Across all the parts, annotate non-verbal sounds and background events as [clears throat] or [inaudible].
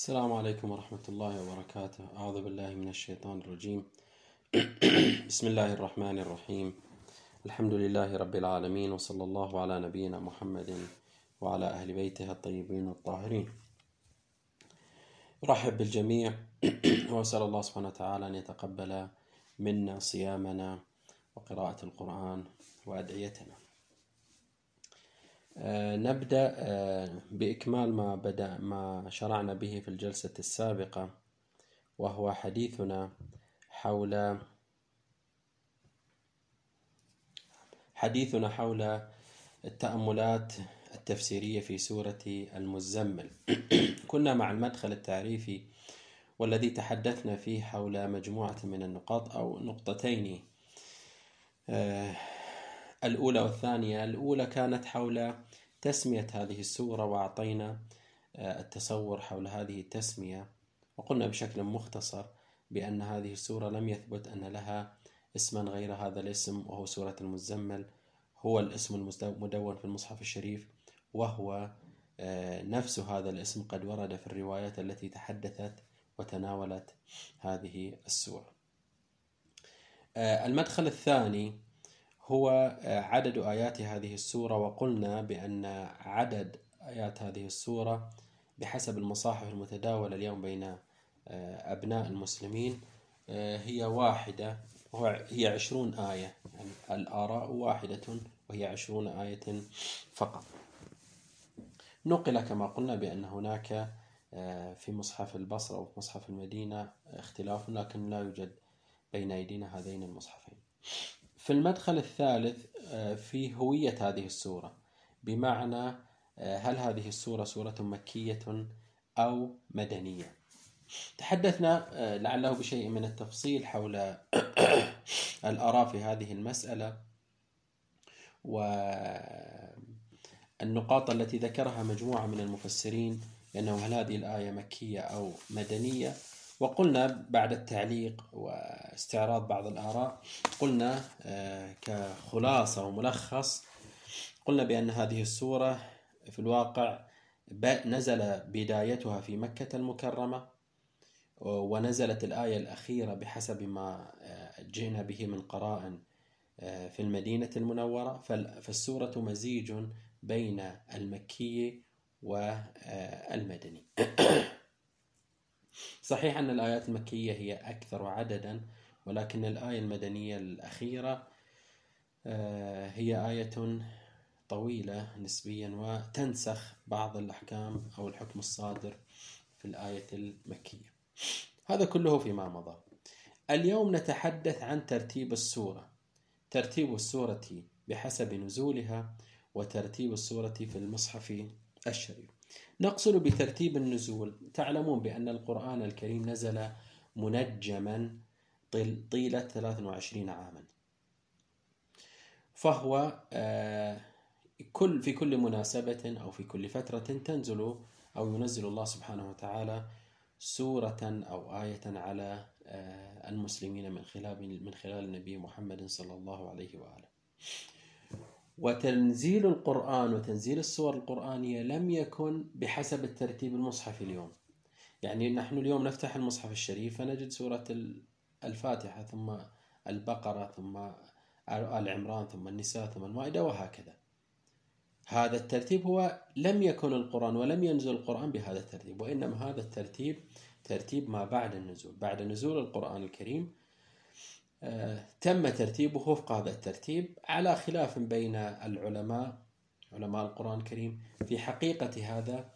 السلام عليكم ورحمة الله وبركاته. أعوذ بالله من الشيطان الرجيم. [clears throat] بسم الله الرحمن الرحيم. الحمد لله رب العالمين وصلى الله على نبينا محمد وعلى أهل بيته الطيبين الطاهرين. أرحب بالجميع [clears throat] وأسأل الله سبحانه وتعالى أن يتقبل منا صيامنا وقراءة القرآن وأدعيتنا. نبدأ آه، بإكمال ما بدأ ما شرعنا به في الجلسة السابقة وهو حديثنا حول حديثنا حول التأملات التفسيرية في سورة المزمل. [clears throat] كنا مع المدخل التعريفي والذي تحدثنا فيه حول مجموعة من النقاط أو نقطتين آه، الأولى والثانية الأولى كانت حول تسمية هذه السورة وأعطينا آه، التصور حول هذه التسمية وقلنا بشكل مختصر بأن هذه السورة لم يثبت أن لها اسما غير هذا الاسم وهو سورة المزمل هو الاسم المدون في المصحف الشريف وهو آه، نفس هذا الاسم قد ورد في الروايات التي تحدثت وتناولت هذه السورة. آه، المدخل الثاني هو آه، عدد آيات هذه السورة وقلنا بأن عدد آيات هذه السورة بحسب المصاحف المتداولة اليوم بين آه، أبناء المسلمين آه، هي واحدة هي عشرون آية. يعني الآراء واحدة وهي عشرون آية فقط. نقل كما قلنا بأن هناك في مصحف البصرة أو مصحف المدينة اختلاف لكن لا يوجد بين أيدينا هذين المصحفين. في المدخل الثالث آه، في هوية هذه السورة. بمعنى آه، هل هذه السورة سورة مكية أو مدنية؟ تحدثنا آه، لعله بشيء من التفصيل حول [coughs] الآراء في هذه المسألة والنقاط التي ذكرها مجموعة من المفسرين لأنه هل هذه الآية مكية أو مدنية؟ وقلنا بعد التعليق واستعراض بعض الآراء قلنا آه، كخلاصة وملخص قلنا بأن هذه السورة في الواقع نزل بدايتها في مكة المكرمة ونزلت الآية الأخيرة بحسب ما آه، جئنا به من قراء آه، في المدينة المنورة. فالسورة مزيج بين المكي والمدني [coughs] صحيح أن الآيات المكية هي أكثر عددا ولكن الآية المدنية الأخيرة آه، هي آية طويلة نسبيا وتنسخ بعض الأحكام أو الحكم الصادر في الآية المكية. هذا كله فيما مضى. اليوم نتحدث عن ترتيب السورة. ترتيب السورة بحسب نزولها وترتيب السورة في المصحف الشريف نقصد بترتيب النزول. تعلمون بأن القرآن الكريم نزل منجما طيلة 23 عاما. فهو آه، كل في كل مناسبة أو في كل فترة تنزل أو ينزل الله سبحانه وتعالى سورة أو آية على آه، المسلمين من خلال من خلال النبي محمد صلى الله عليه وآله. وتنزيل القرآن وتنزيل السور القرآنية لم يكن بحسب الترتيب المصحفي اليوم. يعني نحن اليوم نفتح المصحف الشريف فنجد سورة الفاتحة ثم البقرة ثم آل عمران ثم النساء ثم المائدة وهكذا. هذا الترتيب هو لم يكن القرآن ولم ينزل القرآن بهذا الترتيب وإنما هذا الترتيب ترتيب ما بعد النزول. بعد نزول القرآن الكريم تم ترتيبه وفق هذا الترتيب على خلاف بين العلماء علماء القرآن الكريم في حقيقة هذا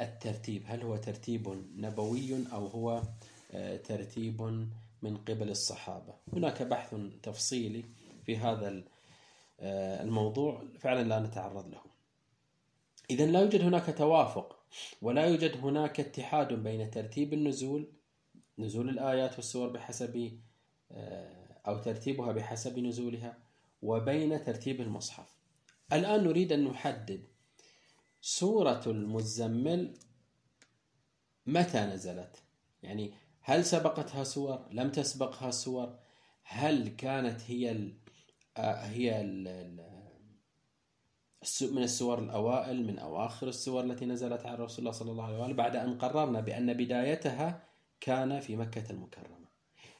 الترتيب. هل هو ترتيب نبوي أو هو آه، ترتيب من قبل الصحابة؟ هناك بحث تفصيلي في هذا آه، الموضوع فعلا لا نتعرض له. إذا لا يوجد هناك توافق ولا يوجد هناك اتحاد بين ترتيب النزول نزول الآيات والسور بحسب آه، أو ترتيبها بحسب نزولها وبين ترتيب المصحف. الآن نريد أن نحدد سورة المزمل متى نزلت. يعني هل سبقتها سور؟ لم تسبقها سور؟ هل كانت هي ال آه، هي ال من السور الأوائل من أواخر السور التي نزلت على رسول الله صلى الله عليه وآله بعد أن قررنا بأن بدايتها كان في مكة المكرمة.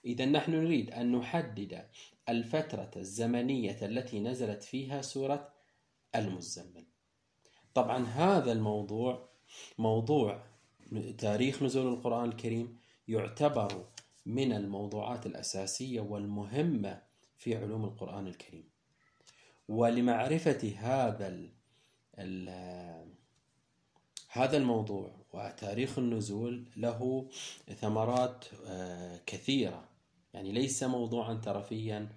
إذا نحن نريد أن نحدد الفترة الزمنية التي نزلت فيها سورة المزمل. طبعا هذا الموضوع موضوع تاريخ نزول القرآن الكريم يعتبر من الموضوعات الأساسية والمهمة في علوم القرآن الكريم. ولمعرفة هذا هذا الموضوع وتاريخ النزول له ثمرات آه، كثيرة. يعني ليس موضوعا ترفيا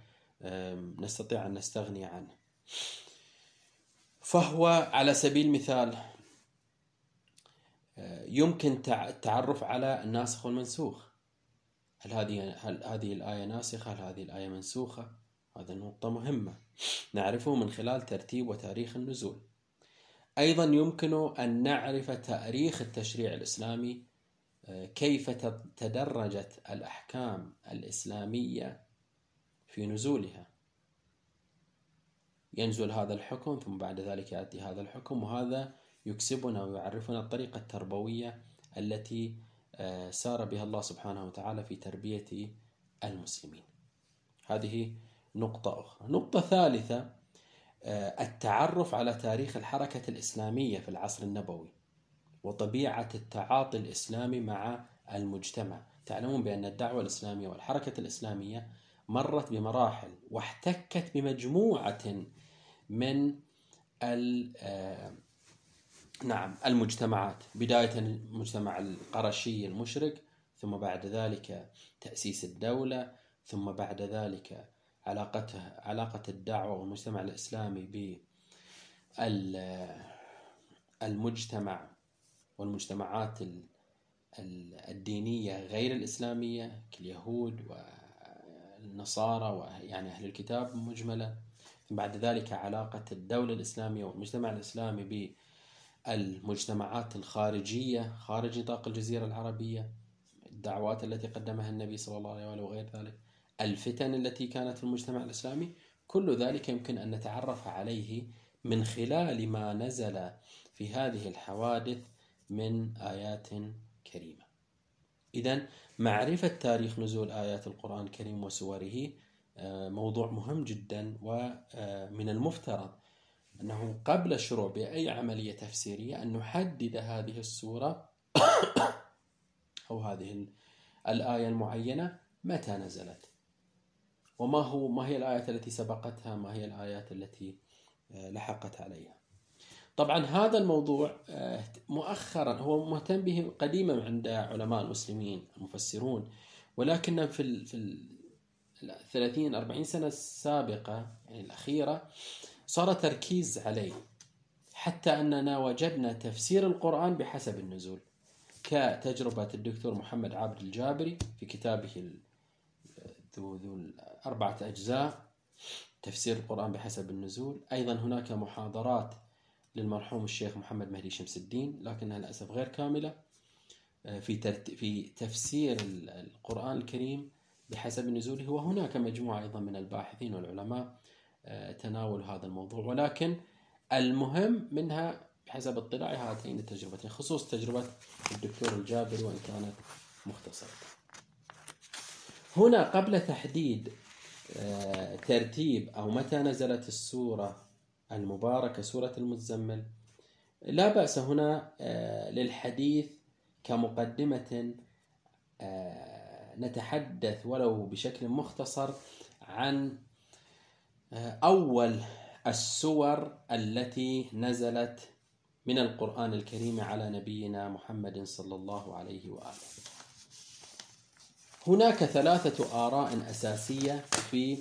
نستطيع أن نستغني عنه فهو على سبيل المثال آه، يمكن التعرف على الناسخ والمنسوخ هل هذه هل هذه الآية ناسخة؟ هل هذه الآية منسوخة؟ هذا نقطة مهمة نعرفه من خلال ترتيب وتاريخ النزول. أيضا يمكن أن نعرف تاريخ التشريع الإسلامي كيف تدرجت الأحكام الإسلامية في نزولها. ينزل هذا الحكم ثم بعد ذلك يأتي هذا الحكم وهذا يكسبنا ويعرفنا الطريقة التربوية التي آه، سار بها الله سبحانه وتعالى في تربية المسلمين. هذه نقطة أخرى. نقطة ثالثة آه، التعرف على تاريخ الحركة الإسلامية في العصر النبوي. وطبيعة التعاطي الإسلامي مع المجتمع. تعلمون بأن الدعوة الإسلامية والحركة الإسلامية مرت بمراحل واحتكت بمجموعة من آه، نعم المجتمعات. بداية المجتمع القرشي المشرك ثم بعد ذلك تأسيس الدولة ثم بعد ذلك علاقتها علاقة الدعوة والمجتمع الإسلامي بالمجتمع والمجتمعات الدينية غير الإسلامية كاليهود والنصارى ويعني أهل الكتاب مجملة. بعد ذلك علاقة الدولة الإسلامية والمجتمع الإسلامي المجتمعات الخارجية خارج نطاق الجزيرة العربية الدعوات التي قدمها النبي صلى الله عليه وآله وغير ذلك الفتن التي كانت في المجتمع الإسلامي كل ذلك يمكن أن نتعرف عليه من خلال ما نزل في هذه الحوادث من آيات كريمة. إذا معرفة تاريخ نزول آيات القرآن الكريم وسوره آه، موضوع مهم جدا ومن المفترض أنه قبل الشروع بأي عملية تفسيرية أن نحدد هذه السورة [coughs] أو هذه الآية المعينة متى نزلت. وما هو ما هي الآيات التي سبقتها ما هي الآيات التي آه، لحقت عليها. طبعا هذا الموضوع آه، مؤخرا هو مهتم به قديما عند علماء المسلمين المفسرون ولكن في في ال 30 40 سنة السابقة يعني الأخيرة صار تركيز عليه حتى أننا وجدنا تفسير القرآن بحسب النزول كتجربة الدكتور محمد عابد الجابري في كتابه ذو ذو أربعة أجزاء تفسير القرآن بحسب النزول. أيضا هناك محاضرات للمرحوم الشيخ محمد مهدي شمس الدين لكنها للأسف غير كاملة. في في تفسير القرآن الكريم بحسب نزوله وهناك مجموعة أيضا من الباحثين والعلماء تناول هذا الموضوع. ولكن المهم منها بحسب اطلاعي هاتين التجربتين خصوص تجربة الدكتور الجابري وإن كانت مختصرة. هنا قبل تحديد آه، ترتيب أو متى نزلت السورة المباركة سورة المزمل. لا بأس هنا آه، للحديث كمقدمة آه، نتحدث ولو بشكل مختصر عن أول السور التي نزلت من القرآن الكريم على نبينا محمد صلى الله عليه وآله. هناك ثلاثة آراء أساسية في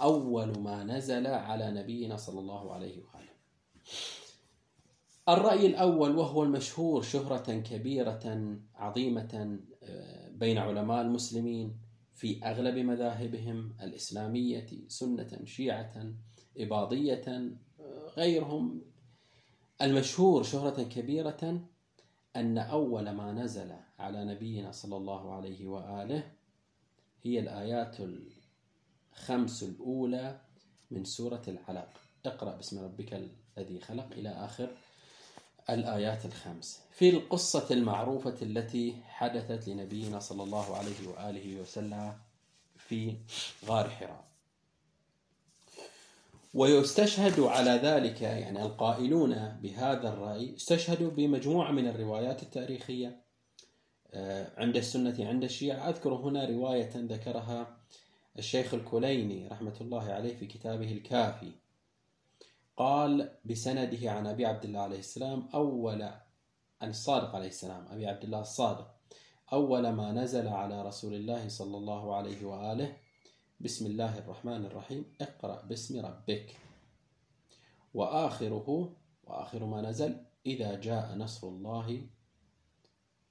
أول ما نزل على نبينا صلى الله عليه وآله. الرأي الأول وهو المشهور شهرة كبيرة عظيمة آه، بين علماء المسلمين في أغلب مذاهبهم الإسلامية سنة شيعة إباضية غيرهم. المشهور شهرة كبيرة أن أول ما نزل على نبينا صلى الله عليه وآله. هي الآيات الخمس الأولى من سورة العلق. اقرأ باسم ربك الذي خلق إلى آخر الآيات الخمس. في القصة المعروفة التي حدثت لنبينا صلى الله عليه وآله وسلم في غار حراء. ويستشهد على ذلك يعني القائلون بهذا الرأي استشهدوا بمجموعة من الروايات التاريخية عند السنة عند الشيعة. أذكر هنا رواية ذكرها الشيخ الكليني رحمة الله عليه في كتابه الكافي. قال بسنده عن أبي عبد الله عليه السلام أول عن الصادق عليه السلام أبي عبد الله الصادق أول ما نزل على رسول الله صلى الله عليه وآله بسم الله الرحمن الرحيم اقرأ باسم ربك. وآخره وآخر ما نزل إذا جاء نصر الله.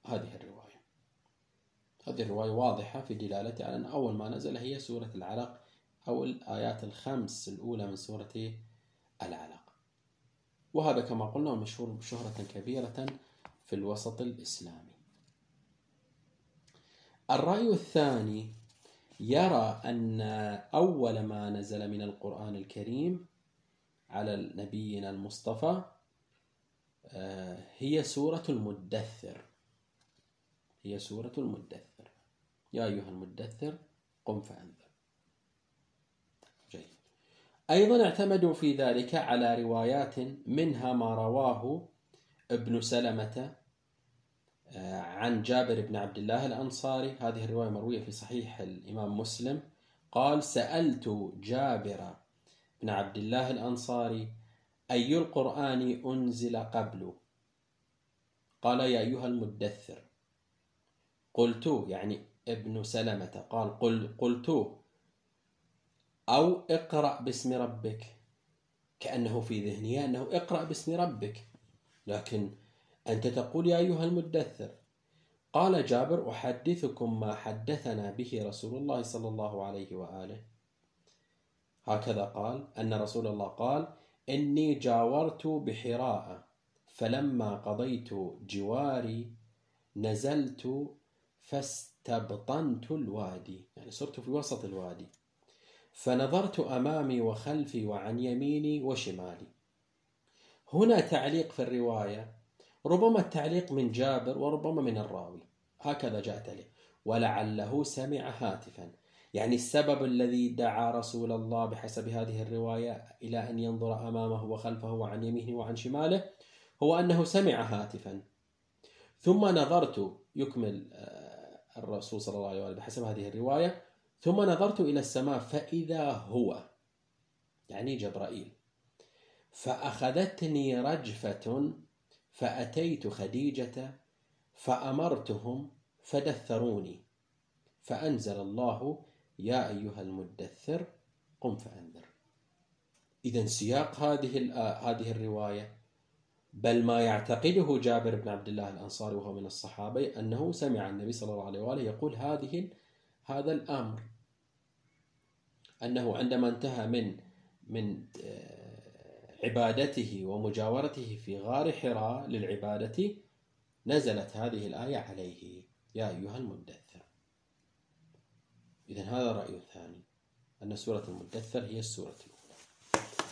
هذه الرواية. هذه الرواية واضحة في دلالتها على أن أول ما نزل هي سورة العلق أو الآيات الخمس الأولى من سورة العلق وهذا كما قلنا مشهور شهرة كبيرة في الوسط الإسلامي. الرأي الثاني يرى أن أول ما نزل من القرآن الكريم على نبينا المصطفى آه، هي سورة المدثر. هي سورة المدثر. يا أيها المدثر قم فأنذر. جيد. أيضا اعتمدوا في ذلك على روايات منها ما رواه ابن سلمة آه، عن جابر بن عبد الله الأنصاري. هذه الرواية مروية في صحيح الإمام مسلم. قال سألت جابر بن عبد الله الأنصاري أي القرآن أنزل قبل؟ قال يا أيها المدثر. قلت يعني ابن سلمة قال قل قلت أو اقرأ باسم ربك كأنه في ذهنه أنه اقرأ باسم ربك. لكن أنت تقول يا أيها المدثر قال جابر أحدثكم ما حدثنا به رسول الله صلى الله عليه وآله. هكذا قال أن رسول الله قال إني جاورت بحراء فلما قضيت جواري نزلت فاستبطنت الوادي يعني صرت في وسط الوادي. فنظرت أمامي وخلفي وعن يميني وشمالي. هنا تعليق في الرواية ربما التعليق من جابر وربما من الراوي. هكذا جاء تعليق ولعله سمع هاتفا. يعني السبب الذي دعا رسول الله بحسب هذه الرواية إلى أن ينظر أمامه وخلفه وعن يمينه وعن شماله هو أنه سمع هاتفا. ثم نظرت يكمل آه، الرسول صلى الله عليه وسلم بحسب هذه الرواية. ثم نظرت إلى السماء فإذا هو يعني جبرائيل. فأخذتني رجفة فأتيت خديجة فأمرتهم فدثروني. فأنزل الله يا أيها المدثر قم فأنذر. إذا سياق هذه هذه الرواية بل ما يعتقده جابر بن عبد الله الأنصاري وهو من الصحابة أنه سمع النبي صلى الله عليه وآله يقول هذه هذا الأمر. أنه عندما انتهى من من آه، عبادته ومجاورته في غار حراء للعبادة نزلت هذه الآية عليه. يا أيها المدثر. إذا هذا الرأي الثاني. أن سورة المدثر هي السورة الأولى.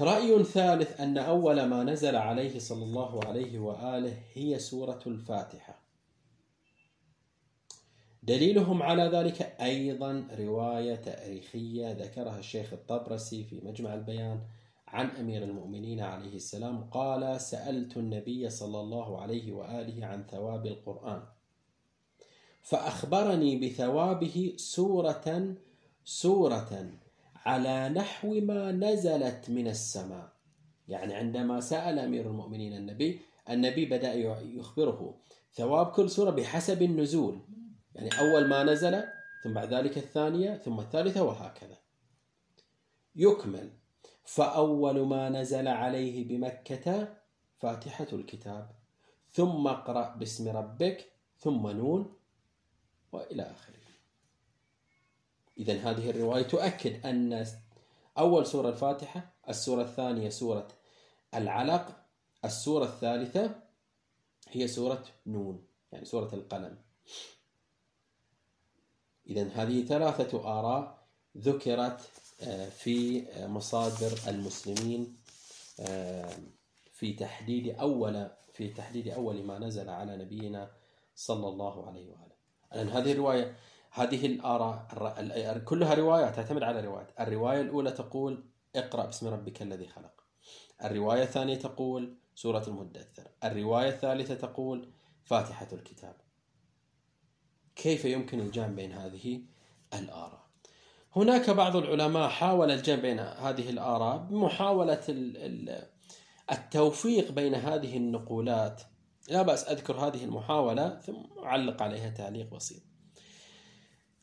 رأي ثالث أن أول ما نزل عليه صلى الله عليه وآله هي سورة الفاتحة. دليلهم على ذلك أيضا رواية تاريخية ذكرها الشيخ الطبرسي في مجمع البيان عن أمير المؤمنين عليه السلام قال سألت النبي صلى الله عليه وآله عن ثواب القرآن فأخبرني بثوابه سورة سورة على نحو ما نزلت من السماء. يعني عندما سأل أمير المؤمنين النبي النبي بدأ يخبره. ثواب كل سورة بحسب النزول. يعني أول ما نزل ثم بعد ذلك الثانية ثم الثالثة وهكذا. يكمل. فأول ما نزل عليه بمكة فاتحة الكتاب. ثم اقرأ باسم ربك ثم نون وإلى آخره. إذا هذه الرواية تؤكد أن أول سورة الفاتحة السورة الثانية سورة العلق السورة الثالثة هي سورة نون يعني سورة القلم. إذا هذه ثلاثة آراء ذكرت آه، في مصادر المسلمين في تحديد أول في تحديد أول ما نزل على نبينا صلى الله عليه وآله. لأن هذه الرواية هذه الآراء كلها روايات تعتمد على روايات. الرواية الأولى تقول اقرأ باسم ربك الذي خلق. الرواية الثانية تقول سورة المدثر. الرواية الثالثة تقول فاتحة الكتاب. كيف يمكن الجمع بين هذه الآراء؟ هناك بعض العلماء حاول الجمع بين هذه الآراء بمحاولة التوفيق بين هذه النقولات. لا بأس أذكر هذه المحاولة ثم أعلق عليها تعليق بسيط.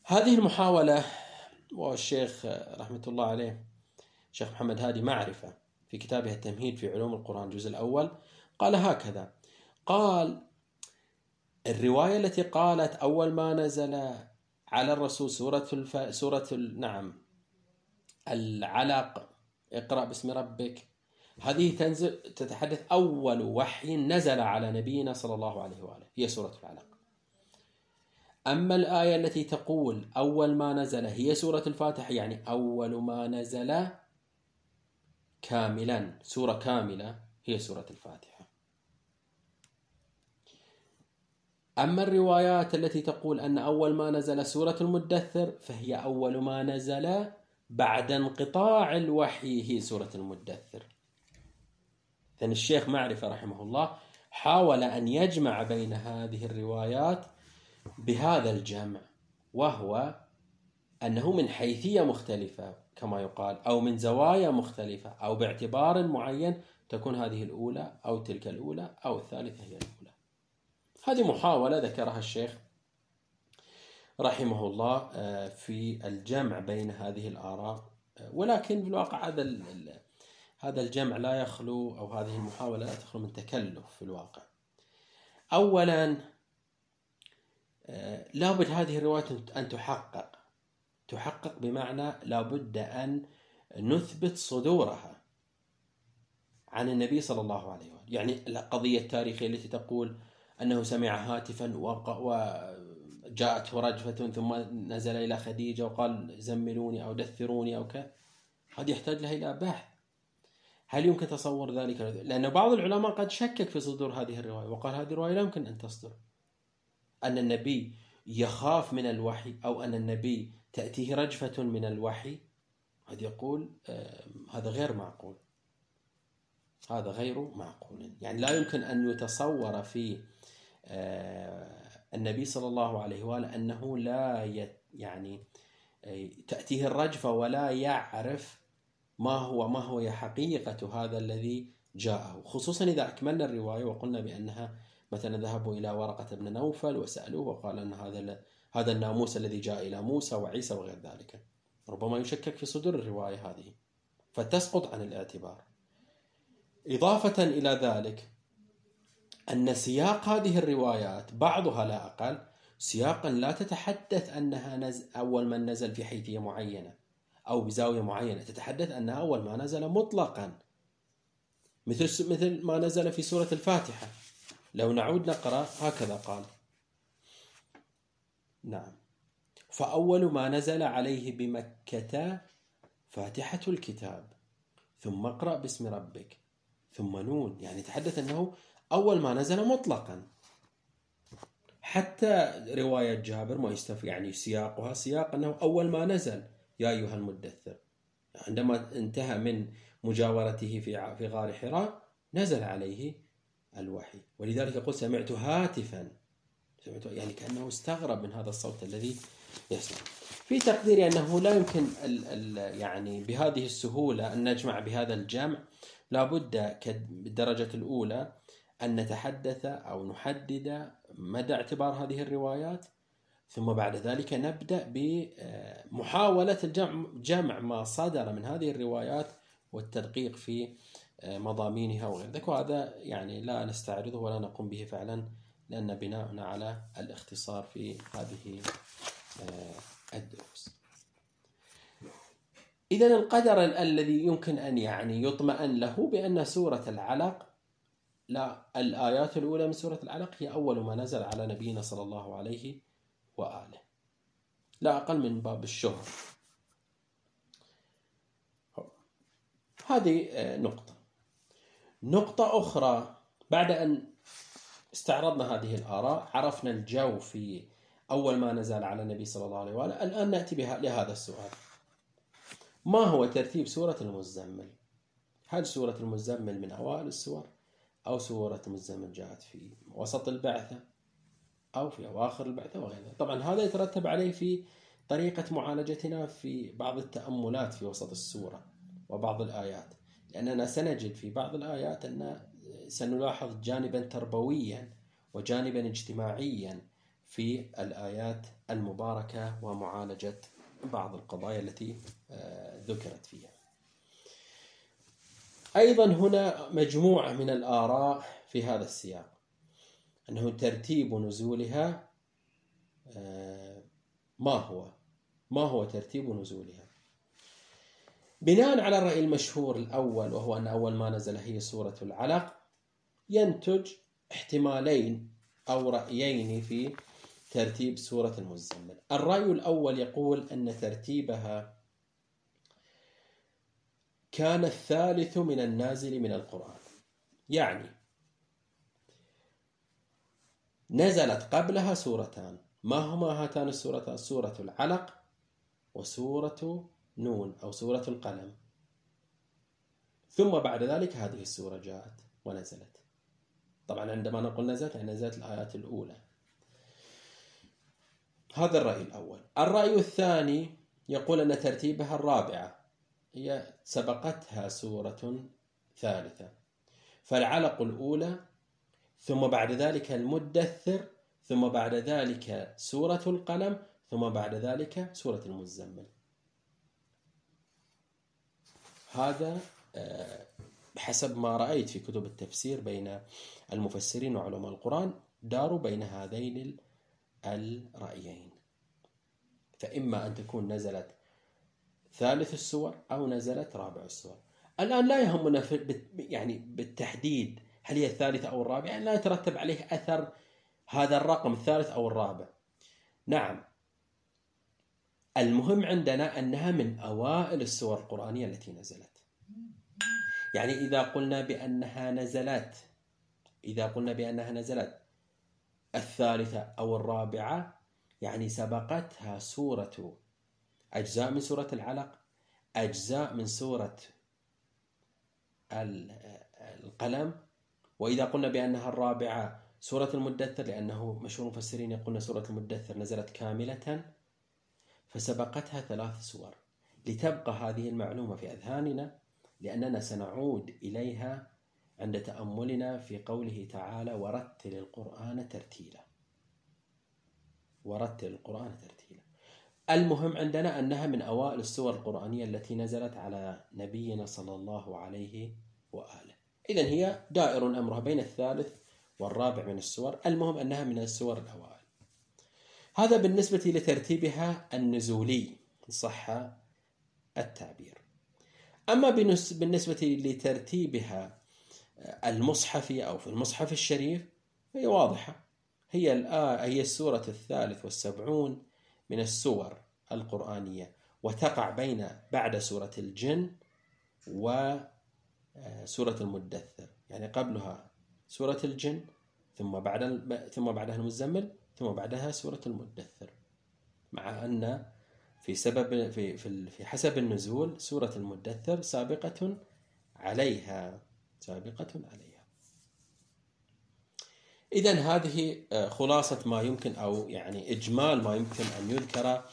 هذه المحاولة والشيخ رحمة الله عليه الشيخ محمد هادي معرفة في كتابه التمهيد في علوم القرآن الجزء الأول قال هكذا قال الرواية التي قالت أول ما نزل على الرسول سورة الف... سورة ال... نعم العلق اقرأ باسم ربك هذه تنزل تتحدث أول وحي نزل على نبينا صلى الله عليه وآله هي سورة العلق. أما الآية التي تقول أول ما نزل هي سورة الفاتحة يعني أول ما نزل كاملا سورة كاملة هي سورة الفاتحة. أما الروايات التي تقول أن أول ما نزل سورة المدثر فهي أول ما نزل بعد انقطاع الوحي هي سورة المدثر. لأن الشيخ معرفة رحمه الله حاول أن يجمع بين هذه الروايات بهذا الجمع وهو أنه من حيثية مختلفة كما يقال أو من زوايا مختلفة أو باعتبار معين تكون هذه الأولى أو تلك الأولى أو الثالثة هي الأولى. هذه محاولة ذكرها الشيخ رحمه الله آه، في الجمع بين هذه الآراء آه، ولكن في الواقع هذا هذا الجمع لا يخلو أو هذه المحاولة لا تخلو من تكلف في الواقع. أولا لابد هذه الرواية أن تحقق. تحقق بمعنى لابد أن نثبت صدورها عن النبي صلى الله عليه وسلم يعني القضية التاريخية التي تقول أنه سمع هاتفا وجاءته رجفة ثم نزل إلى خديجة وقال زملوني أو دثروني أو كذا. هذه يحتاج لها إلى بحث. هل يمكن تصور ذلك؟ لأن بعض العلماء قد شكك في صدور هذه الرواية وقال هذه الرواية لا يمكن أن تصدر. أن النبي يخاف من الوحي أو أن النبي تأتيه رجفة من الوحي قد يقول هذا غير معقول. هذا غير معقول. يعني لا يمكن أن يتصور في آه، النبي صلى الله عليه وآله أنه لا يعني آه، تأتيه الرجفة ولا يعرف ما هو ما هو حقيقة هذا الذي جاءه. خصوصا إذا أكملنا الرواية وقلنا بأنها مثلا ذهبوا إلى ورقة بن نوفل وسألوه وقال أن هذا هذا الناموس الذي جاء إلى موسى وعيسى وغير ذلك. ربما يشكك في صدور الرواية هذه. فتسقط عن الاعتبار. إضافة إلى ذلك أن سياق هذه الروايات بعضها لا أقل سياقا لا تتحدث أنها نز أول من نزل في حيثية معينة أو بزاوية معينة. تتحدث أنها أول ما نزل مطلقا. مثل مثل ما نزل في سورة الفاتحة. لو نعود نقرأ هكذا قال. نعم. فأول ما نزل عليه بمكة فاتحة الكتاب ثم اقرأ باسم ربك ثم نون. يعني تحدث أنه أول ما نزل مطلقا. حتى رواية جابر ما يستفي يعني سياقها سياق أنه أول ما نزل. يا أيها المدثر. عندما انتهى من مجاورته في في غار حراء نزل عليه الوحي. ولذلك يقول سمعت هاتفا. سمعت يعني كأنه استغرب من هذا الصوت الذي يسمع. في تقديري أنه لا يمكن ال ال يعني بهذه السهولة أن نجمع بهذا الجمع. لابد بالدرجة الأولى أن نتحدث أو نحدد مدى اعتبار هذه الروايات. ثم بعد ذلك نبدأ بمحاولة الجمع جمع ما صدر من هذه الروايات والتدقيق في مضامينها وغير ذلك. وهذا يعني لا نستعرضه ولا نقوم به فعلا لأن بناؤنا على الاختصار في هذه الدروس. إذا القدر الذي يمكن أن يعني يطمئن له بأن سورة العلق لا الآيات الأولى من سورة العلق هي أول ما نزل على نبينا صلى الله عليه وآله. لا أقل من باب الشهر. هذه نقطة. نقطة أخرى بعد أن استعرضنا هذه الآراء عرفنا الجو في أول ما نزل على النبي صلى الله عليه وآله الآن نأتي بها لهذا السؤال. ما هو ترتيب سورة المزمل؟ هل سورة المزمل من أوائل السور أو سورة المزمل جاءت في وسط البعثة أو في أواخر البعثة وغيرها؟ طبعا هذا يترتب عليه في طريقة معالجتنا في بعض التأملات في وسط السورة وبعض الآيات. لأننا سنجد في بعض الآيات أن سنلاحظ جانبا تربويا وجانبا اجتماعيا في الآيات المباركة ومعالجة بعض القضايا التي آه، ذكرت فيها. أيضا هنا مجموعة من الآراء في هذا السياق. أنه ترتيب نزولها آه، ما هو؟ ما هو ترتيب نزولها؟ بناء على الرأي المشهور الأول وهو أن أول ما نزل هي سورة العلق ينتج احتمالين أو رأيين في ترتيب سورة المزمل. الرأي الأول يقول أن ترتيبها كان الثالث من النازل من القرآن. يعني نزلت قبلها سورتان. ما هما هاتان السورتان سورة العلق وسورة نون أو سورة القلم. ثم بعد ذلك هذه السورة جاءت ونزلت. طبعا عندما نقول نزلت يعني نزلت الآيات الأولى. هذا الرأي الأول. الرأي الثاني يقول أن ترتيبها الرابعة. هي سبقتها سورة ثالثة. فالعلق الأولى ثم بعد ذلك المدثر ثم بعد ذلك سورة القلم ثم بعد ذلك سورة المزمل. هذا آه، بحسب ما رأيت في كتب التفسير بين المفسرين وعلماء القرآن داروا بين هذين الرأيين. فإما أن تكون نزلت ثالث السور أو نزلت رابع السور. الآن لا يهمنا يعني بالتحديد هل هي الثالثة أو الرابعة يعني لا يترتب عليه أثر هذا الرقم الثالث أو الرابع. نعم المهم عندنا أنها من أوائل السور القرآنية التي نزلت. يعني إذا قلنا بأنها نزلت إذا قلنا بأنها نزلت الثالثة أو الرابعة يعني سبقتها سورة أجزاء من سورة العلق أجزاء من سورة القلم. وإذا قلنا بأنها الرابعة سورة المدثر لأنه مشهور المفسرين يقولون سورة المدثر نزلت كاملة. فسبقتها ثلاث سور. لتبقى هذه المعلومة في أذهاننا لأننا سنعود إليها عند تأملنا في قوله تعالى ورتل القرآن ترتيلا ورتل القرآن ترتيلا. المهم عندنا أنها من أوائل السور القرآنية التي نزلت على نبينا صلى الله عليه وآله. إذا هي دائر أمرها بين الثالث والرابع من السور. المهم أنها من السور الأوائل. هذا بالنسبة لترتيبها النزولي صح التعبير. أما بالنسبة لترتيبها المصحفي أو في المصحف الشريف هي واضحة. هي الآية هي السورة الثالث والسبعون من السور القرآنية وتقع بين بعد سورة الجن وسورة المدثر. يعني قبلها سورة الجن ثم بعد ثم بعدها المزمل ثم بعدها سورة المدثر مع أن في سبب في في حسب النزول سورة المدثر سابقة عليها سابقة عليها. إذا هذه آه، خلاصة ما يمكن أو يعني إجمال ما يمكن أن يذكر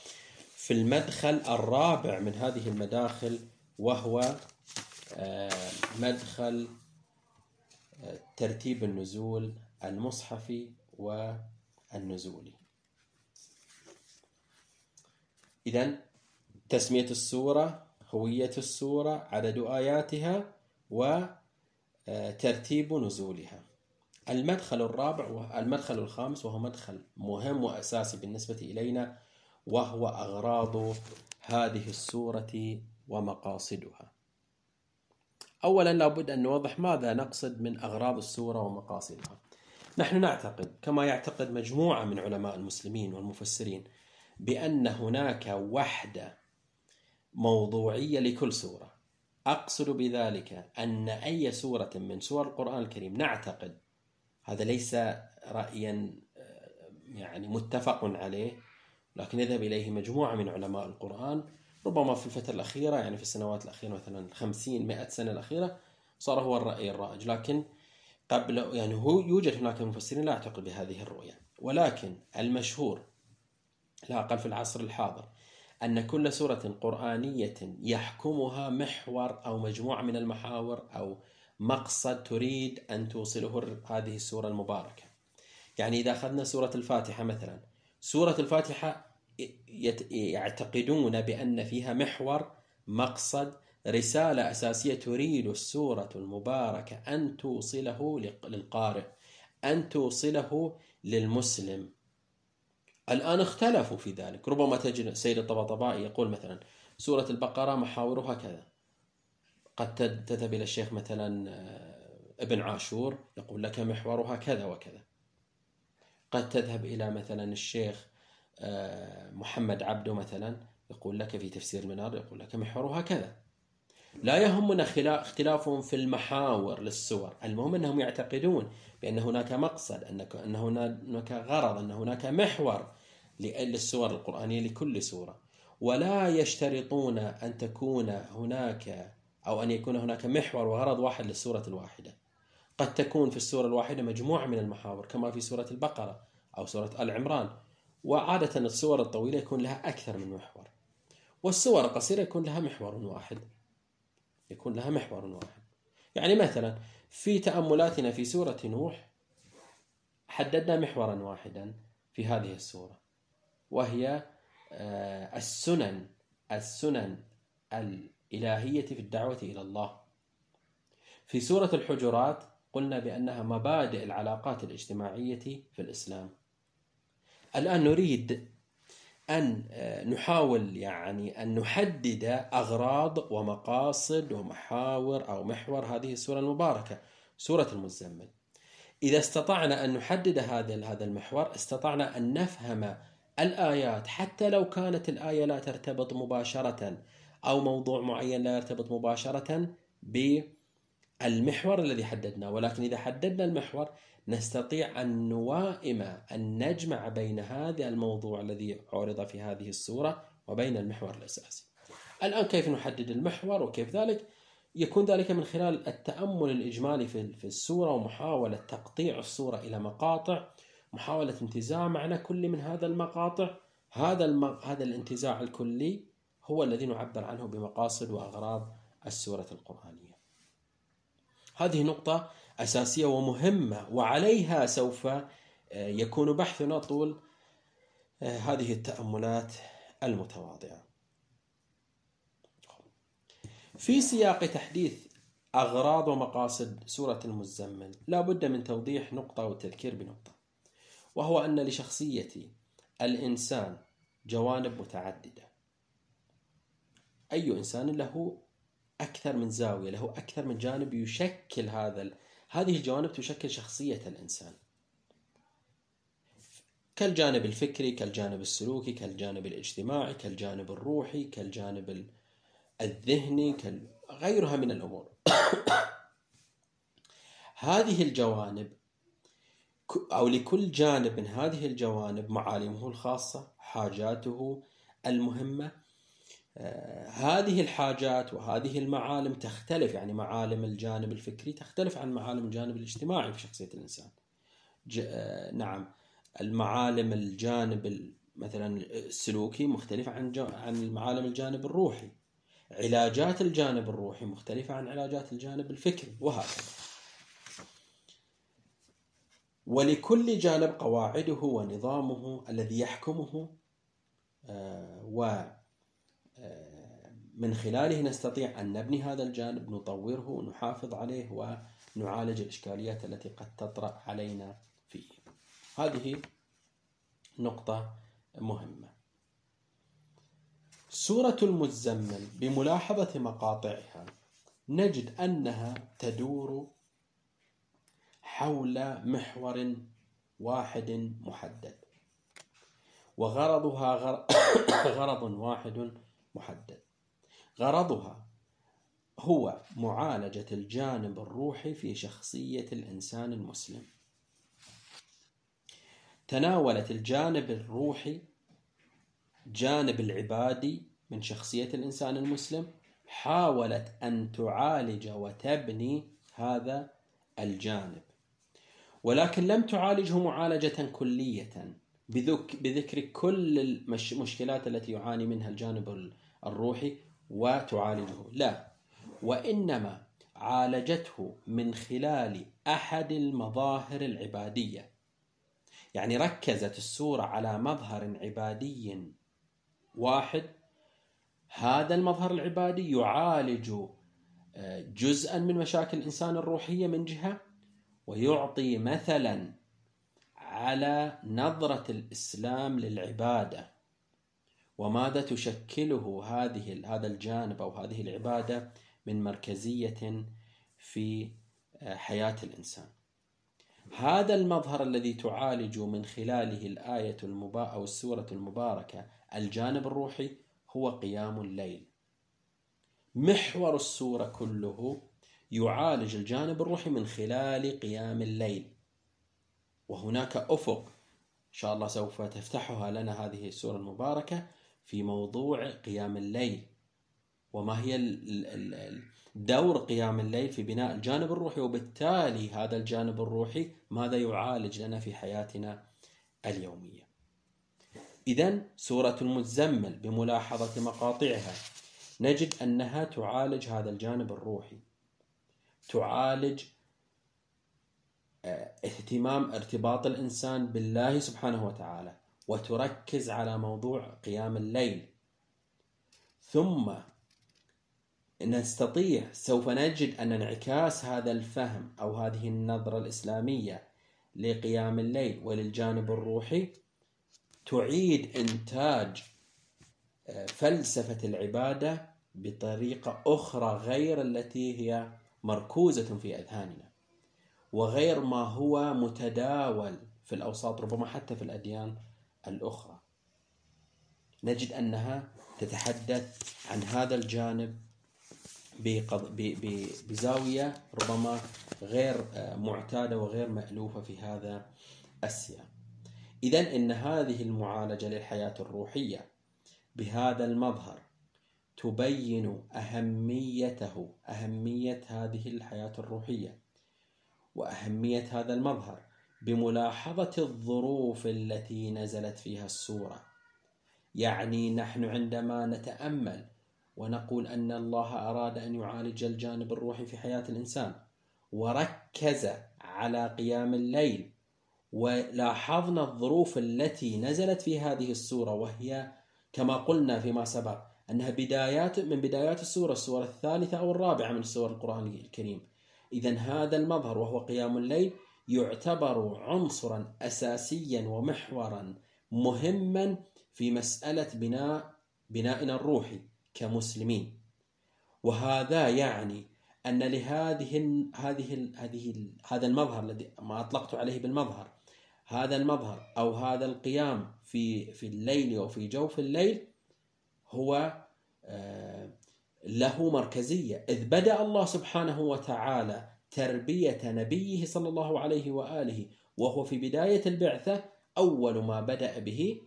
في المدخل الرابع من هذه المداخل وهو آه، مدخل آه، ترتيب النزول المصحفي والنزولي إذا تسمية السورة هوية السورة عدد آياتها وترتيب نزولها. المدخل الرابع المدخل الخامس وهو مدخل مهم وأساسي بالنسبة إلينا وهو أغراض هذه السورة ومقاصدها. أولا لابد أن نوضح ماذا نقصد من أغراض السورة ومقاصدها. نحن نعتقد كما يعتقد مجموعة من علماء المسلمين والمفسرين بأن هناك وحدة موضوعية لكل سورة. أقصد بذلك أن أي سورة من سور القرآن الكريم نعتقد هذا ليس رأيا يعني متفق عليه لكن يذهب إليه مجموعة من علماء القرآن. ربما في الفترة الأخيرة يعني في السنوات الأخيرة مثلا خمسين مئة سنة الأخيرة صار هو الرأي الرائج. لكن قبل يعني هو يوجد هناك مفسرين لا يعتقد بهذه الرؤية ولكن المشهور لا أقل في العصر الحاضر أن كل سورة قرآنية يحكمها محور أو مجموعة من المحاور أو مقصد تريد أن توصله هذه السورة المباركة. يعني إذا أخذنا سورة الفاتحة مثلا سورة الفاتحة يعتقدون بأن فيها محور مقصد رسالة أساسية تريد السورة المباركة أن توصله للقارئ أن توصله للمسلم. الآن اختلفوا في ذلك. ربما تجد سيد الطباطبائي يقول مثلا سورة البقرة محاورها كذا. قد تذهب إلى الشيخ مثلا آه، ابن عاشور يقول لك محورها كذا وكذا. قد تذهب إلى مثلا الشيخ آه، محمد عبده مثلا يقول لك في تفسير المنار يقول لك محورها كذا. لا يهمنا اختلافهم في المحاور للسور. المهم أنهم يعتقدون بأن هناك مقصد أن هناك غرض أن هناك محور للسور القرآنية لكل سورة. ولا يشترطون أن تكون هناك أو أن يكون هناك محور وغرض واحد للسورة الواحدة. قد تكون في السورة الواحدة مجموعة من المحاور كما في سورة البقرة أو سورة آل عمران. وعادة السور الطويلة يكون لها أكثر من محور. والسور القصيرة يكون لها محور واحد. يكون لها محور واحد. يعني مثلا في تأملاتنا في سورة نوح حددنا محورا واحدا في هذه السورة وهي آه، السنن السنن الإلهية في الدعوة إلى الله. في سورة الحجرات قلنا بأنها مبادئ العلاقات الاجتماعية في الإسلام. الآن نريد أن آه، نحاول يعني أن نحدد أغراض ومقاصد ومحاور أو محور هذه السورة المباركة سورة المزمل. إذا استطعنا أن نحدد هذا هذا المحور استطعنا أن نفهم الآيات حتى لو كانت الآية لا ترتبط مباشرة أو موضوع معين لا يرتبط مباشرة بالمحور الذي حددناه. ولكن إذا حددنا المحور نستطيع أن نوائم أن نجمع بين هذا الموضوع الذي عرض في هذه الصورة وبين المحور الأساسي. الآن كيف نحدد المحور وكيف ذلك؟ يكون ذلك من خلال التأمل الإجمالي في السورة ومحاولة تقطيع الصورة إلى مقاطع محاولة انتزاع معنى كل من هذا المقاطع. هذا الم... هذا الانتزاع الكلي هو الذي نعبر عنه بمقاصد وأغراض السورة القرآنية. هذه نقطة أساسية ومهمة وعليها سوف آه، يكون بحثنا طول آه، هذه التأملات المتواضعة. في سياق تحديث أغراض ومقاصد سورة المزمل لا بد من توضيح نقطة والتذكير بنقطة وهو أن لشخصية الإنسان جوانب متعددة. أي إنسان له أكثر من زاوية له أكثر من جانب يشكل هذا هذه الجوانب تشكل شخصية الإنسان. كالجانب الفكري كالجانب السلوكي كالجانب الاجتماعي كالجانب الروحي كالجانب الذهني غيرها من الأمور. [coughs] هذه الجوانب أو لكل جانب من هذه الجوانب معالمه الخاصة حاجاته المهمة هذه الحاجات وهذه المعالم تختلف يعني معالم الجانب الفكري تختلف عن معالم الجانب الاجتماعي في شخصية الإنسان. آه، نعم المعالم الجانب مثلا السلوكي مختلفة عن عن معالم الجانب الروحي. علاجات الجانب الروحي مختلفة عن علاجات الجانب الفكري وهكذا. ولكل جانب قواعده ونظامه الذي يحكمه آه، و من خلاله نستطيع أن نبني هذا الجانب نطوره ونحافظ عليه ونعالج الإشكاليات التي قد تطرأ علينا فيه. هذه نقطة مهمة. سورة المزمل بملاحظة مقاطعها نجد أنها تدور حول محور واحد محدد. وغرضها [coughs] غرض واحد محدد. غرضها هو معالجة الجانب الروحي في شخصية الإنسان المسلم. تناولت الجانب الروحي جانب العبادي من شخصية الإنسان المسلم حاولت أن تعالج وتبني هذا الجانب. ولكن لم تعالجه معالجة كلية بذكر كل المشكلات التي يعاني منها الجانب الروحي وتعالجه. لا وإنما عالجته من خلال أحد المظاهر العبادية. يعني ركزت السورة على مظهر عبادي واحد. هذا المظهر العبادي يعالج آه، جزءا من مشاكل الإنسان الروحية من جهة ويعطي مثلا على نظرة الإسلام للعبادة. وماذا تشكله هذه هذا الجانب أو هذه العبادة من مركزية في آه، حياة الإنسان. هذا المظهر الذي تعالج من خلاله الآية المبا أو السورة المباركة الجانب الروحي هو قيام الليل. محور السورة كله يعالج الجانب الروحي من خلال قيام الليل. وهناك أفق إن شاء الله سوف تفتحها لنا هذه السورة المباركة في موضوع قيام الليل. وما هي دور قيام الليل في بناء الجانب الروحي وبالتالي هذا الجانب الروحي ماذا يعالج لنا في حياتنا اليومية. إذا سورة المزمل بملاحظة مقاطعها نجد أنها تعالج هذا الجانب الروحي. تعالج آه، اهتمام ارتباط الإنسان بالله سبحانه وتعالى. وتركز على موضوع قيام الليل. ثم نستطيع سوف نجد أن انعكاس هذا الفهم أو هذه النظرة الإسلامية لقيام الليل وللجانب الروحي تعيد إنتاج آه، فلسفة العبادة بطريقة أخرى غير التي هي مركوزة في أذهاننا وغير ما هو متداول في الأوساط ربما حتى في الأديان الأخرى. نجد أنها تتحدث عن هذا الجانب بزاوية ربما غير آه، معتادة وغير مألوفة في هذا السياق. إذا إن هذه المعالجة للحياة الروحية بهذا المظهر تبين أهميته أهمية هذه الحياة الروحية وأهمية هذا المظهر بملاحظة الظروف التي نزلت فيها السورة. يعني نحن عندما نتأمل ونقول أن الله أراد أن يعالج الجانب الروحي في حياة الإنسان وركز على قيام الليل ولاحظنا الظروف التي نزلت في هذه السورة وهي كما قلنا فيما سبق أنها بدايات من بدايات السورة السورة الثالثة أو الرابعة من سور القرآن الكريم. إذا هذا المظهر وهو قيام الليل يعتبر عنصرا أساسيا ومحورا مهما في مسألة بناء بنائنا الروحي كمسلمين. وهذا يعني أن لهذه هذه هذه هذا المظهر الذي ما أطلقت عليه بالمظهر هذا المظهر أو هذا القيام في في الليل وفي جوف الليل هو آه، له مركزية. إذ بدأ الله سبحانه وتعالى تربية نبيه صلى الله عليه وآله وهو في بداية البعثة أول ما بدأ به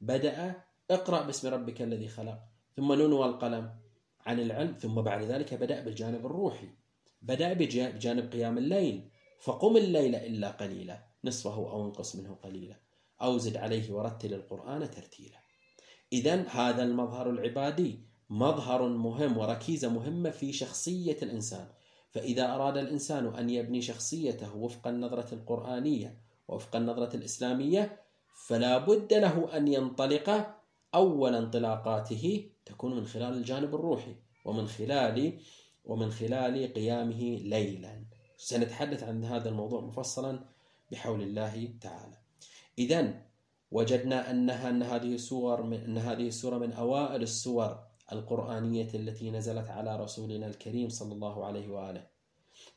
بدأ اقرأ باسم ربك الذي خلق ثم نون والقلم عن العلم ثم بعد ذلك بدأ بالجانب الروحي بدأ بجانب قيام الليل فقم الليل إلا قليلا نصفه أو انقص منه قليلا أو زد عليه ورتل القرآن ترتيلا. إذا هذا المظهر العبادي مظهر مهم وركيزة مهمة في شخصية الإنسان. فإذا أراد الإنسان أن يبني شخصيته وفق النظرة القرآنية وفق النظرة الإسلامية فلا بد له أن ينطلق أول انطلاقاته تكون من خلال الجانب الروحي ومن خلال ومن خلال قيامه ليلا. سنتحدث عن هذا الموضوع مفصلا بحول الله تعالى. إذا وجدنا أنها أن هذه السور من أن هذه السورة من أوائل السور القرآنية التي نزلت على رسولنا الكريم صلى الله عليه وآله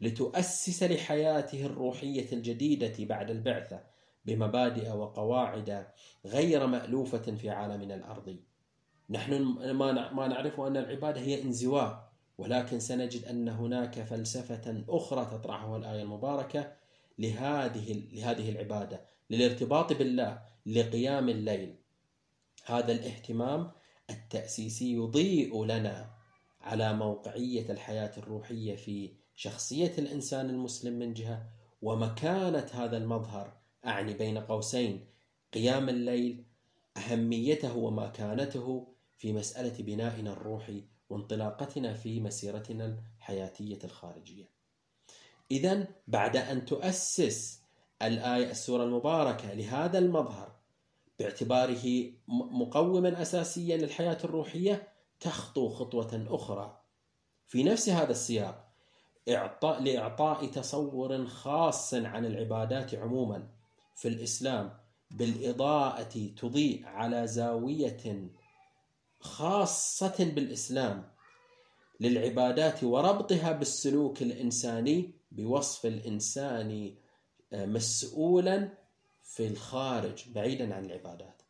لتؤسس لحياته الروحية الجديدة بعد البعثة بمبادئ وقواعد غير مألوفة في عالمنا الأرضي. نحن ما نعرف أن العبادة هي انزواء ولكن سنجد أن هناك فلسفة أخرى تطرحها الآية المباركة لهذه لهذه العبادة للارتباط بالله لقيام الليل. هذا الاهتمام التأسيسي يضيء لنا على موقعية الحياة الروحية في شخصية الإنسان المسلم من جهة ومكانة هذا المظهر أعني بين قوسين قيام الليل أهميته ومكانته في مسألة بنائنا الروحي وانطلاقتنا في مسيرتنا الحياتية الخارجية. إذا بعد أن تؤسس الآية السورة المباركة لهذا المظهر باعتباره مقوما أساسيا للحياة الروحية تخطو خطوة أخرى. في نفس هذا السياق إعطاء لإعطاء تصور خاص عن العبادات عموما في الإسلام بالإضاءة تضيء على زاوية خاصة بالإسلام للعبادات وربطها بالسلوك الإنساني بوصف الإنسان آه، مسؤولا في الخارج بعيدا عن العبادات.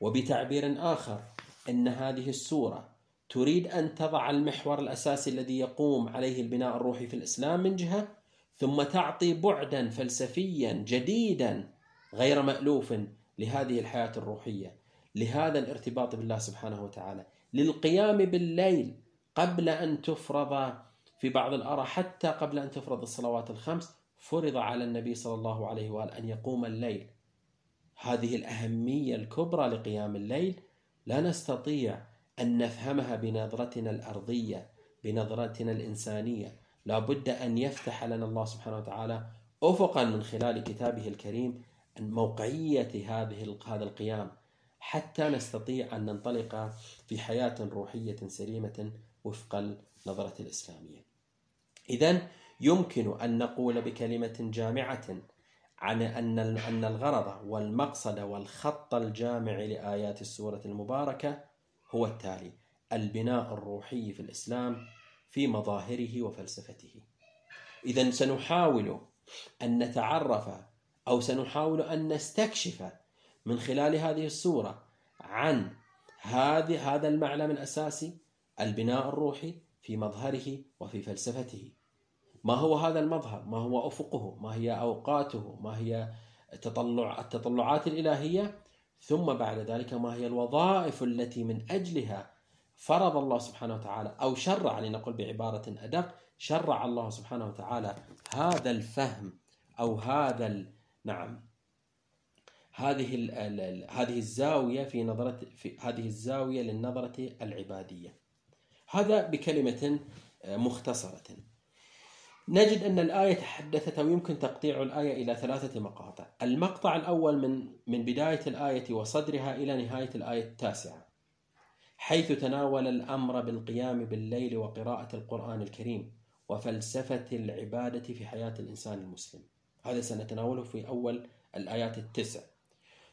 وبتعبير آخر أن هذه السورة تريد أن تضع المحور الأساسي الذي يقوم عليه البناء الروحي في الإسلام من جهة ثم تعطي بعدا فلسفيا جديدا غير مألوف لهذه الحياة الروحية لهذا الارتباط بالله سبحانه وتعالى للقيام بالليل قبل أن تفرض في بعض الآراء حتى قبل أن تفرض الصلوات الخمس فرض على النبي صلى الله عليه وآله أن يقوم الليل. هذه الأهمية الكبرى لقيام الليل. لا نستطيع أن نفهمها بنظرتنا الأرضية بنظرتنا الإنسانية. لا بد أن يفتح لنا الله سبحانه وتعالى أفقا من خلال كتابه الكريم موقعية هذه هذا القيام. حتى نستطيع أن ننطلق في حياة روحية سليمة وفق النظرة الإسلامية. إذا يمكن أن نقول بكلمة جامعة عن أن أن الغرض والمقصد والخط الجامع لآيات السورة المباركة هو التالي: البناء الروحي في الإسلام في مظاهره وفلسفته. إذا سنحاول أن نتعرف أو سنحاول أن نستكشف من خلال هذه السورة عن هذه هذا المعلم الأساسي البناء الروحي في مظهره وفي فلسفته ما هو هذا المظهر؟ ما هو أفقه؟ ما هي أوقاته؟ ما هي تطلع التطلعات الإلهية؟ ثم بعد ذلك ما هي الوظائف التي من أجلها فرض الله سبحانه وتعالى أو شرع لنقل بعبارة أدق شرع الله سبحانه وتعالى هذا الفهم أو هذا نعم. هذه هذه الزاوية في نظرة في هذه الزاوية للنظرة العبادية. هذا بكلمة آه، مختصرة. نجد أن الآية تحدثت أو يمكن تقطيع الآية إلى ثلاثة مقاطع. المقطع الأول من من بداية الآية وصدرها إلى نهاية الآية التاسعة. حيث تناول الأمر بالقيام بالليل وقراءة القرآن الكريم وفلسفة العبادة في حياة الإنسان المسلم. هذا سنتناوله في أول الآيات التسع.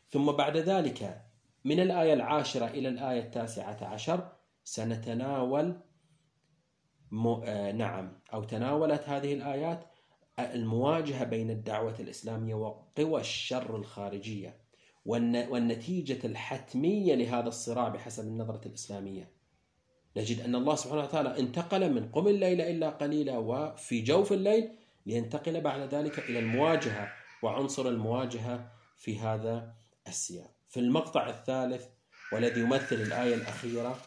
ثم بعد ذلك من الآية العاشرة إلى الآية التاسعة عشر سنتناول نعم. أو تناولت هذه الآيات المواجهة بين الدعوة الإسلامية وقوى الشر الخارجية والن... والنتيجة الحتمية لهذا الصراع بحسب النظرة الإسلامية. نجد أن الله سبحانه وتعالى انتقل من قم الليل إلا قليلا وفي جوف الليل لينتقل بعد ذلك إلى المواجهة وعنصر المواجهة في هذا السياق. في المقطع الثالث والذي يمثل الآية الأخيرة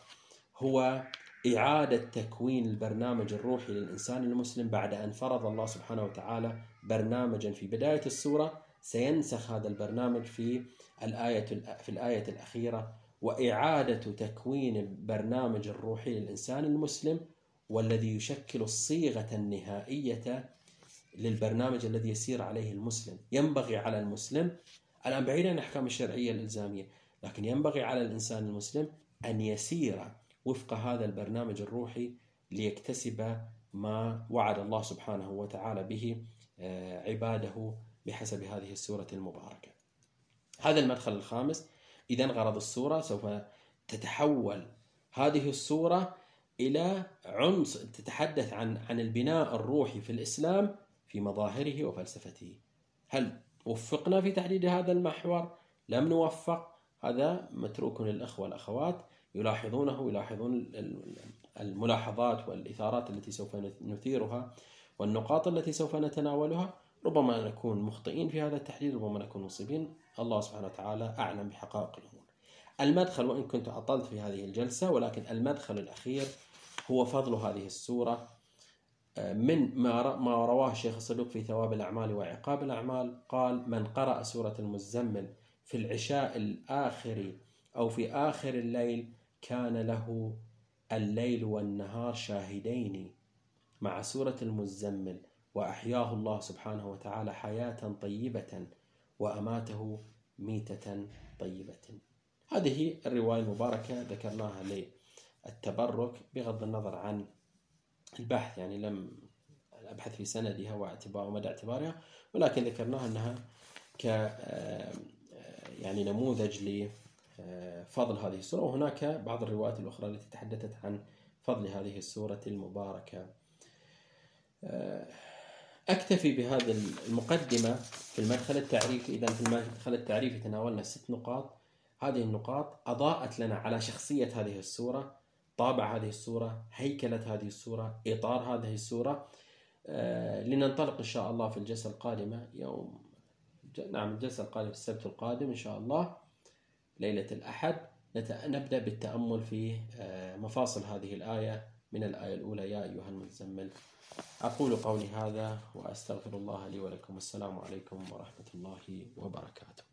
هو إعادة تكوين البرنامج الروحي للإنسان المسلم بعد أن فرض الله سبحانه وتعالى برنامجا في بداية السورة سينسخ هذا البرنامج في الآية في الآية الأخيرة. وإعادة تكوين البرنامج الروحي للإنسان المسلم والذي يشكل الصيغة النهائية للبرنامج الذي يسير عليه المسلم. ينبغي على المسلم الآن بعيدا عن الأحكام الشرعية الإلزامية لكن ينبغي على الإنسان المسلم أن يسير وفق هذا البرنامج الروحي ليكتسب ما وعد الله سبحانه وتعالى به آه، عباده بحسب هذه السورة المباركة. هذا المدخل الخامس. إذا غرض السورة سوف تتحول هذه السورة إلى عنصر تتحدث عن عن البناء الروحي في الإسلام في مظاهره وفلسفته. هل وفقنا في تحديد هذا المحور؟ لم نوفق. هذا متروك للأخوة والأخوات. يلاحظونه يلاحظون الملاحظات والإثارات التي سوف نثيرها والنقاط التي سوف نتناولها. ربما نكون مخطئين في هذا التحديد ربما نكون مصيبين الله سبحانه وتعالى أعلم بحقائق الأمور. المدخل وإن كنت أطلت في هذه الجلسة ولكن المدخل الأخير هو فضل هذه السورة آه، من ما ما رواه الشيخ الصدوق في ثواب الأعمال وعقاب الأعمال. قال من قرأ سورة المزمل في العشاء الآخر أو في آخر الليل كان له الليل والنهار شاهدين مع سورة المزمل وأحياه الله سبحانه وتعالى حياة طيبة وأماته ميتة طيبة. هذه الرواية المباركة ذكرناها للتبرك بغض النظر عن البحث يعني لم أبحث في سندها واعتبار ومدى اعتبارها ولكن ذكرناها أنها ك يعني نموذج لفضل هذه السورة. وهناك بعض الروايات الأخرى التي تحدثت عن فضل هذه السورة المباركة. أكتفي بهذه المقدمة في المدخل التعريفي. إذا في المدخل التعريفي تناولنا ست نقاط. هذه النقاط أضاءت لنا على شخصية هذه السورة طابع هذه السورة هيكلة هذه السورة إطار هذه السورة. آه لننطلق إن شاء الله في الجلسة القادمة يوم نعم الجلسة القادمة في السبت القادم إن شاء الله. ليلة الأحد نبدأ بالتأمل في آه مفاصل هذه الآية من الآية الأولى. يا أيها المزمل أقول قولي هذا وأستغفر الله لي ولكم. السلام عليكم ورحمة الله وبركاته.